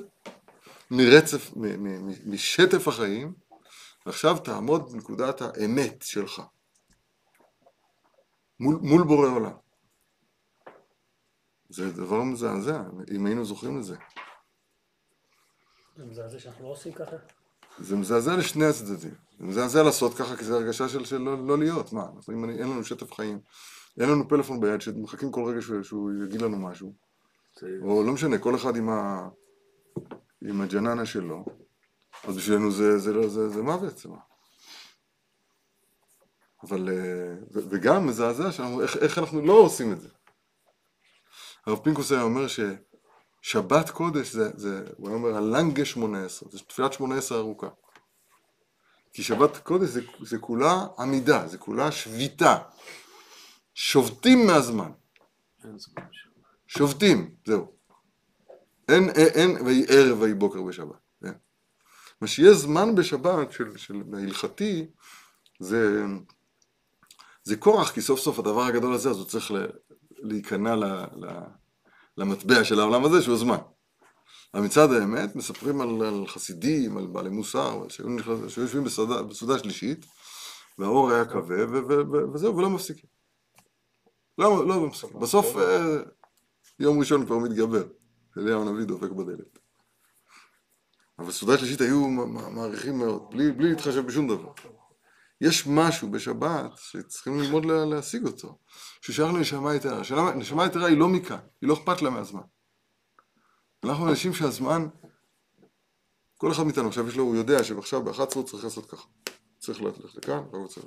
מרצף, מ- מ- מ- משטף החיים, ועכשיו תעמוד בנקודת האמת שלך. מול, מול בורא עולם. זה דבר מזעזע, אם היינו זוכרים את זה. זה מזעזע שאנחנו לא עושים ככה. זה מזעזע לשני הצדדים. זה מזעזע לעשות ככה, כי זו הרגשה של, של לא, לא להיות. מה, אנחנו, אם אני, אין לנו שטף חיים, אין לנו פלאפון ביד, שמחכים כל רגע שהוא, שהוא יגיד לנו משהו, או לא משנה, כל אחד עם, ה, עם הג'ננה שלו, אז בשבילנו זה, זה, לא- זה, זה מוות, זה מה. אבל, אה, וגם מזעזע שאנחנו, איך, איך אנחנו לא עושים את זה. הרב פינקוס היה אומר ששבת קודש זה, זה הוא היה אומר הלנגה שמונה עשרה, זה תפילת שמונה עשרה ארוכה. כי שבת קודש זה, זה כולה עמידה, זה כולה שביתה. שובתים מהזמן. שובתים, זהו. אין, אין, אין ויהי ערב ויהי בוקר בשבת. כן. מה שיהיה זמן בשבת של, של ההלכתי זה, זה כורח, כי סוף סוף הדבר הגדול הזה, אז הוא צריך להיכנע ל, ל, למטבע של העולם הזה, שהוא זמן. אבל מצד האמת, מספרים על, על חסידים, על בעלי מוסר, שהיו יושבים בסעודה, בסעודה שלישית, והאור היה כבה, וזהו, ולא מפסיקים. לא, לא מפסיקים. בסוף אה, יום ראשון כבר מתגבר. אליהו הנביא דופק בדלת. אבל בסעודה שלישית היו מעריכים מאוד, בלי, בלי להתחשב בשום דבר. יש משהו בשבת שצריכים ללמוד לה, להשיג אותו, ששייך לנשמה יתרה. נשמה יתרה היא לא מכאן, היא לא אכפת לה מהזמן. אנחנו אנשים שהזמן, כל אחד מאיתנו עכשיו יש לו, הוא יודע שעכשיו ב-11 הוא צריך לעשות ככה. צריך ללכת לכאן, כך צריך.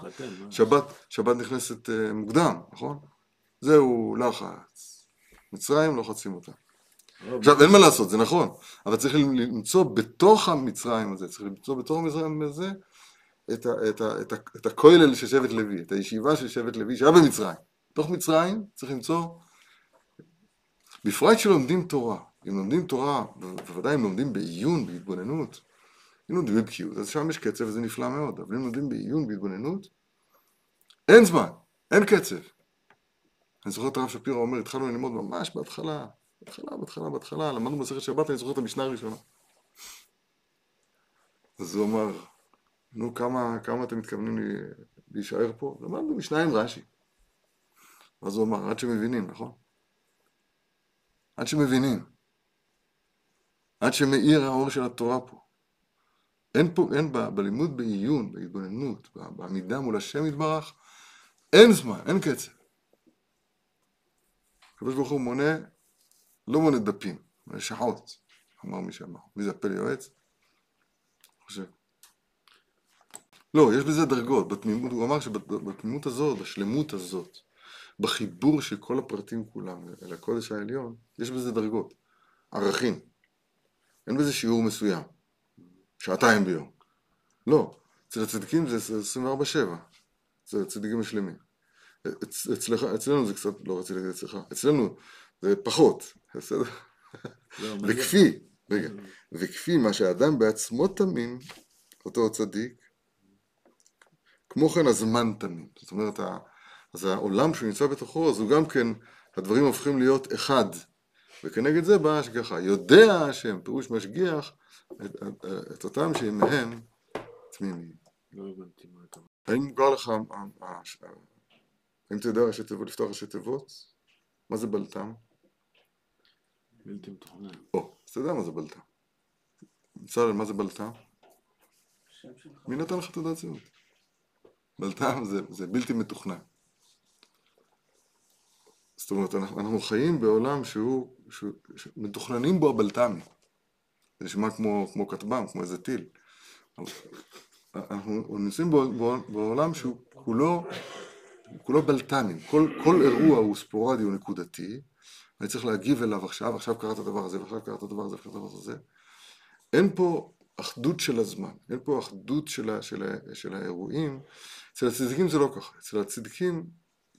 חתן, מה? שבת, שבת נכנסת אה, מוקדם, נכון? זהו לחץ. מצרים לוחצים אותה. לא, עכשיו אין מה לעשות, זה נכון, אבל צריך למצוא בתוך המצרים הזה, צריך למצוא בתוך המצרים הזה את, ה, את, ה, את, ה, את הכולל של שבט לוי, את הישיבה של שבט לוי שהיה במצרים. בתוך מצרים צריך למצוא, בפרט שלומדים תורה, אם לומדים תורה, בוודאי אם לומדים בעיון, בהתבוננות, אם לומדים בבקיאות, אז שם יש קצב וזה נפלא מאוד, אבל אם לומדים בעיון, בהתבוננות, אין זמן, אין קצב. אני זוכר את הרב שפירא אומר, התחלנו ללמוד ממש בהתחלה, בהתחלה, בהתחלה, בהתחלה, למדנו מסכת שבת, אני זוכר את המשנה הראשונה. אז הוא אמר, נו, כמה, כמה אתם מתכוונים לי, להישאר פה? למדנו משנה עם רש"י. אז הוא אמר, עד שמבינים, נכון? עד שמבינים. עד שמאיר האור של התורה פה. אין פה, אין ב, בלימוד בעיון, בהתבוננות, בעמידה מול השם יתברך, אין זמן, אין קצב. הוא מונה, לא מונה דפים, שעות, אמר מי שאמר. מי זה הפה ליועץ? חושב. לא, יש בזה דרגות, בתמימות, הוא אמר שבתמימות הזאת, בשלמות הזאת, בחיבור של כל הפרטים כולם אל הקודש העליון, יש בזה דרגות, ערכים. אין בזה שיעור מסוים, שעתיים ביום. לא, אצל הצדיקים זה 24-7, אצל הצדיקים השלמים. אצ, אצלך, אצלנו זה קצת, לא רציתי להגיד אצלך, אצלנו זה פחות, בסדר? לא? וכפי, רגע, וכפי מה שהאדם בעצמו תמים, אותו צדיק, כמו כן הזמן תמים. זאת אומרת, אז העולם שהוא נמצא בתוכו, אז הוא גם כן, הדברים הופכים להיות אחד. וכנגד זה באה ההשגחה. יודע השם, פירוש משגיח, את, את, את אותם שימיהם תמימים. לא הבנתי מה אתה אומר. האם מוכר לך, ה- ה- ה- האם אתה יודע ראשי תיבות, לפתוח ראשי תיבות? מה זה בלת"ם? בלתי מתוכנן. או, אז אתה יודע מה זה בלת"ם. בצלאל, מה זה בלת"ם? שם שלך. מי נתן לך תעודת זהות? בלת"ם זה, זה בלתי מתוכנן. זאת אומרת, אנחנו, אנחנו חיים בעולם שהוא, שהוא, שמתוכננים בו הבלת"מים. זה נשמע כמו, כמו כטב"ם, כמו איזה טיל. אנחנו נמצאים בעולם שהוא כולו, כולו בלת"מים. כל, כל אירוע הוא ספורדי, הוא נקודתי. אני צריך להגיב אליו עכשיו, עכשיו קרה את הדבר הזה, ועכשיו קרה את הדבר הזה, ועכשיו קרה את הדבר הזה. אין פה אחדות של הזמן, אין פה אחדות של, ה, של, ה, של האירועים. אצל הצדיקים זה לא ככה, אצל הצדיקים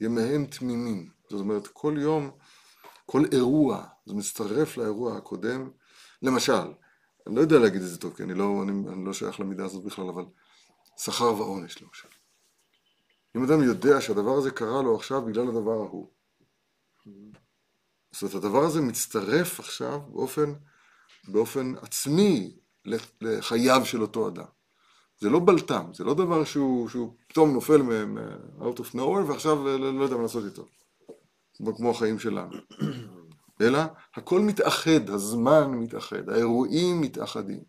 ימיהם תמימים. זאת אומרת, כל יום, כל אירוע, זה מצטרף לאירוע הקודם. למשל, אני לא יודע להגיד את זה טוב, כי אני לא, אני, אני לא שייך למידה הזאת בכלל, אבל שכר ועונש למשל. אם אדם יודע שהדבר הזה קרה לו עכשיו בגלל הדבר ההוא, זאת אומרת, הדבר הזה מצטרף עכשיו באופן, באופן עצמי לחייו של אותו אדם. זה לא בלטם, זה לא דבר שהוא, שהוא פתאום נופל מ- מ- out of nowhere ועכשיו אה, לא, לא יודע מה לעשות איתו. כמו, כמו החיים שלנו. אלא הכל מתאחד, הזמן מתאחד, האירועים מתאחדים.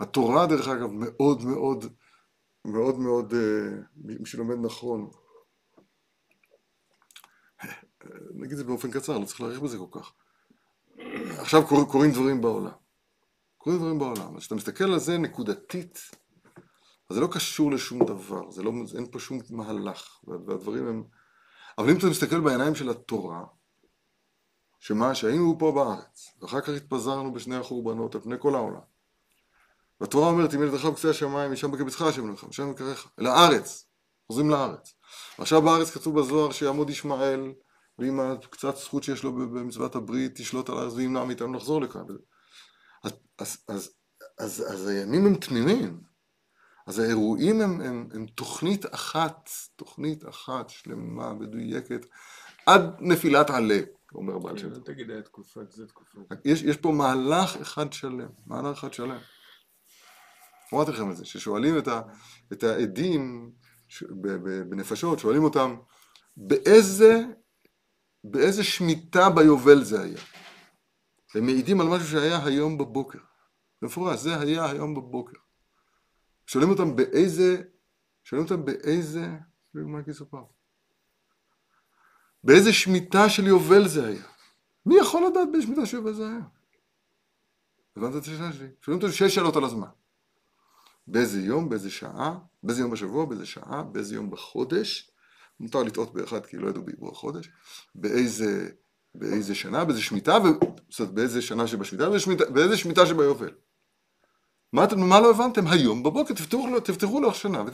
התורה דרך אגב מאוד מאוד מאוד מאוד, אה, מי שלומד נכון, נגיד את זה באופן קצר, לא צריך להאריך בזה כל כך. עכשיו קור, קורים דברים בעולם. קורים דברים בעולם. אז כשאתה מסתכל על זה נקודתית, אז זה לא קשור לשום דבר, זה לא, אין פה שום מהלך, וה- והדברים הם... אבל אם אתה מסתכל בעיניים של התורה, שמה, שהיינו פה בארץ, ואחר כך התפזרנו בשני החורבנות על פני כל העולם. והתורה אומרת, אם ילדך בקצה השמיים, משם בקבצך השם אלוהיך, משם יקריך, אל הארץ, חוזרים לארץ. ועכשיו בארץ כתוב בזוהר שיעמוד ישמעאל, ועם הקצת זכות שיש לו במצוות הברית, תשלוט על הארץ וימנע מאיתנו לחזור לכאן. אז, אז, אז, אז, אז הימים הם תמימים, אז האירועים הם, הם, הם תוכנית אחת, תוכנית אחת שלמה, מדויקת, עד נפילת עלה, אומר בעל שם כן, תגיד היה תקופת זה, תקופת זה. יש, יש פה מהלך אחד שלם, מהלך אחד שלם. אמרתי לכם את זה, ששואלים את, ה, את העדים ש, ב, ב, בנפשות, שואלים אותם, באיזה, באיזה שמיטה ביובל זה היה? הם מעידים על משהו שהיה היום בבוקר. במפורש, זה היה היום בבוקר. שואלים אותם באיזה, שואלים אותם באיזה, מה הכיסו פעם? באיזה שמיטה של יובל זה היה? מי יכול לדעת באיזה שמיטה של יובל זה היה? הבנת את השאלה שלי? שואלים אותנו שש שאלות על הזמן. באיזה יום, באיזה שעה, באיזה יום בשבוע, באיזה שעה, באיזה יום בחודש, מותר לטעות באחד כי לא ידעו בעברו החודש, באיזה, באיזה שנה, באיזה שמיטה, ו... זאת אומרת, באיזה שנה שבשמיטה, באיזה שמיטה, באיזה שמיטה שביובל. מה, מה לא הבנתם? היום בבוקר תפתחו, לו- תפתחו לוח שנה.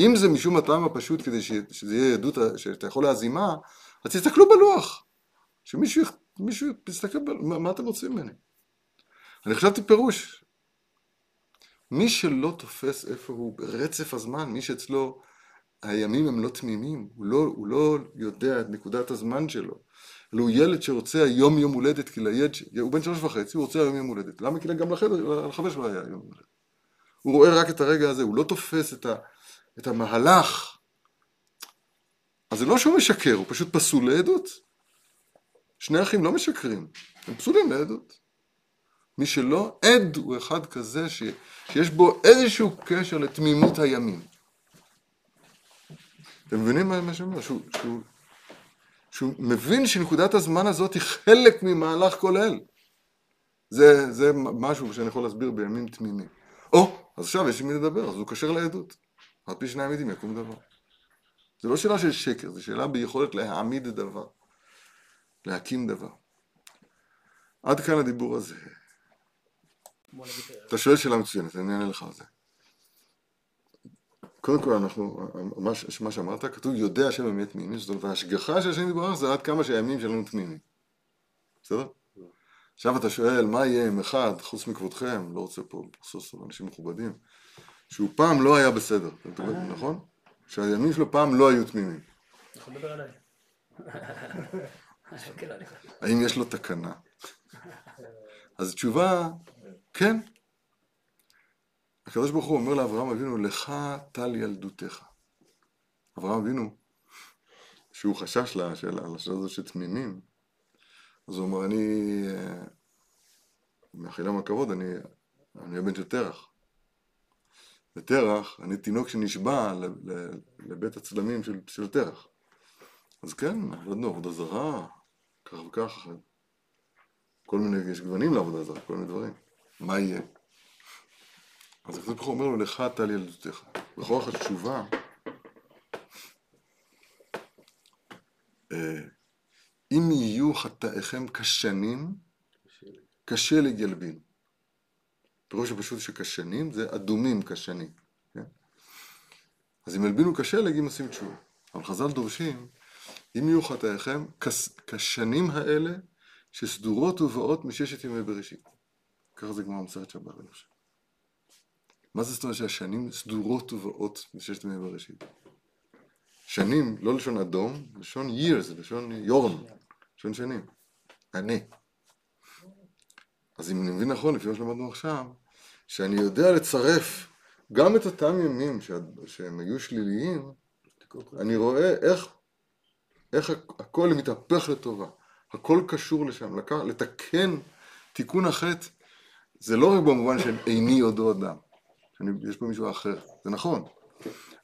אם זה משום הטעם הפשוט כדי שזה יהיה עדות, שאתה יכול להזימה, אז תסתכלו בלוח. שמישהו מישהו יסתכל, ב... מה, מה אתם רוצים ממני? אני חשבתי פירוש. מי שלא תופס איפה הוא ברצף הזמן, מי שאצלו הימים הם לא תמימים, הוא לא, הוא לא יודע את נקודת הזמן שלו, אלא הוא ילד שרוצה היום יום הולדת, כי לילד, הוא בן שלוש וחצי, הוא רוצה היום יום הולדת. למה? כי גם לחבר, לחבר שלו היה יום הולדת. הוא רואה רק את הרגע הזה, הוא לא תופס את, ה, את המהלך. אז זה לא שהוא משקר, הוא פשוט פסול לעדות. שני אחים לא משקרים, הם פסולים לעדות. מי שלא, עד הוא אחד כזה ש, שיש בו איזשהו קשר לתמימות הימים. אתם מבינים מה שאני אומר? שהוא, שהוא, שהוא מבין שנקודת הזמן הזאת היא חלק ממהלך כולל. זה, זה משהו שאני יכול להסביר בימים תמימים. או, אז עכשיו יש עם מי לדבר, אז הוא כשר לעדות. על פי שני עמידים יקום דבר. זה לא שאלה של שקר, זו שאלה ביכולת להעמיד דבר, להקים דבר. עד כאן הדיבור הזה. אתה שואל שאלה מצוינת, אני אענה לך על זה. קודם כל, אנחנו, מה, מה שאמרת, כתוב יודע השם אמת תמימים, זאת אומרת, ההשגחה של השם יתברך זה עד כמה שהימים שלנו תמימים. בסדר? עכשיו אתה שואל, מה יהיה עם אחד, חוץ מכבודכם, לא רוצה פה לחסוס על אנשים מכובדים, שהוא פעם לא היה בסדר, נכון? שהימים שלו פעם לא היו תמימים. האם יש לו תקנה? אז התשובה, כן. הקדוש ברוך הוא אומר לאברהם אבינו, לך טל ילדותך. אברהם אבינו, שהוא חשש לה- של- על השאלה הזאת של תמימים, אז הוא אומר, אני, אה, מאכילם הכבוד, אני, אני הבן של תרח. ותרח, אני תינוק שנשבע לבית הצלמים של, של תרח. אז כן, עבדנו עבודה זרה, כך וכך, כל מיני, יש גוונים לעבודה זרה, כל מיני דברים. מה יהיה? אז הקדוש ברוך הוא אומר לו, לך טל ילדותיך. בכוח התשובה, אה, אם יהיו חטאיכם כשנים, כשלג ילבין. פירוש הפשוט שכשנים זה אדומים כשנים. כן? אז אם ילבינו כשלג, אם עושים תשובה. אבל חז"ל דורשים, אם יהיו חטאיכם כשנים האלה שסדורות ובאות מששת ימי בראשית. ככה זה גמר מסרת שבת, אני חושב. מה זה זאת אומרת שהשנים סדורות ובאות מששת ימי בראשית? שנים, לא לשון אדום, לשון years, לשון יורם, לשון שנים. אני. אז אם אני מבין נכון, לפי מה שלמדנו עכשיו, שאני יודע לצרף גם את אותם ימים שה- שהם היו שליליים, אני רואה איך, איך הכ- הכל מתהפך לטובה. הכל קשור לשם, לתקן תיקון החטא, זה לא רק במובן של איני עודו אדם, שיש פה מישהו אחר, זה נכון,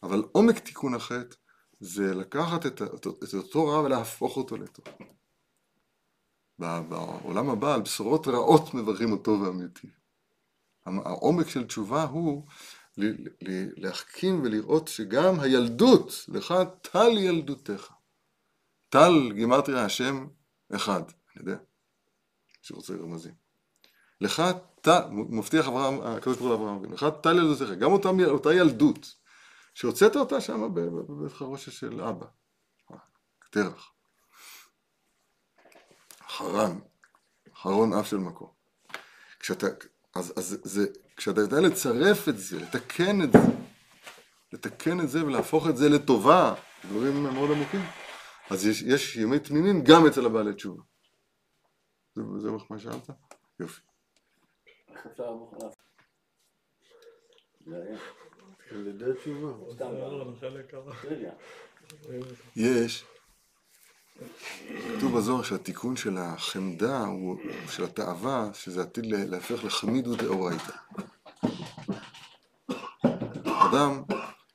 אבל עומק תיקון החטא זה לקחת את, ה- את אותו רע ולהפוך אותו לטוב. בעולם הבא על בשורות רעות מברכים אותו. המ- העומק של תשובה הוא ל- ל- להחכים ולראות שגם הילדות, לך טל ילדותך. טל גימטריה השם אחד, אני יודע, שרוצה רמזים. לך מבטיח אברהם, הקדוש ברוך הוא לאברהם אבינו, לך טל ילדותך, גם אותה, אותה ילדות, שהוצאת אותה שם בבית חרושת של אבא, תרח. חרן, חרון אף של מקום. כשאתה, אז, אז זה, כשאתה יודע לצרף את זה, לתקן את זה, לתקן את זה ולהפוך את זה לטובה, דברים מאוד עמוקים, אז יש, יש ימי תמימים גם אצל הבעלי תשובה. זה, מה ששאלת? יופי. איך אפשר תשובה. סתם, טריוויה. יש, כתוב בזוהר שהתיקון של החמדה הוא, של התאווה, שזה עתיד להפך לחמידות דאורייתא. אדם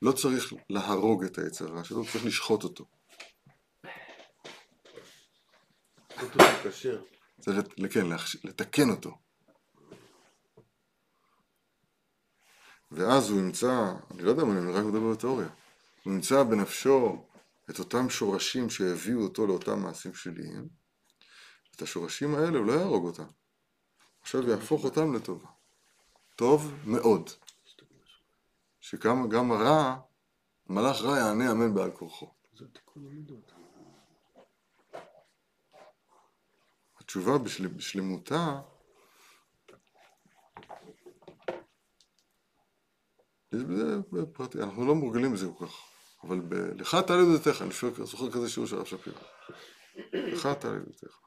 לא צריך להרוג את היצר הרע שלו, הוא צריך לשחוט אותו. צריך כן, לתקן אותו. ואז הוא ימצא, אני לא יודע מה, אני רק מדבר בתיאוריה, הוא ימצא בנפשו את אותם שורשים שהביאו אותו לאותם מעשים שליליים, את השורשים האלה הוא לא יהרוג אותם, עכשיו יהפוך אותם לטובה. טוב מאוד. שגם גם הרע, מלאך רע יענה אמן בעל כורחו. התשובה בשל, בשלמותה בזה פרטי, אנחנו לא מורגלים בזה כל כך, אבל ב- לך תעלה ידותיך, אני שואל- זוכר כזה שיעור של הרב שפירא, לך תעלה ידותיך.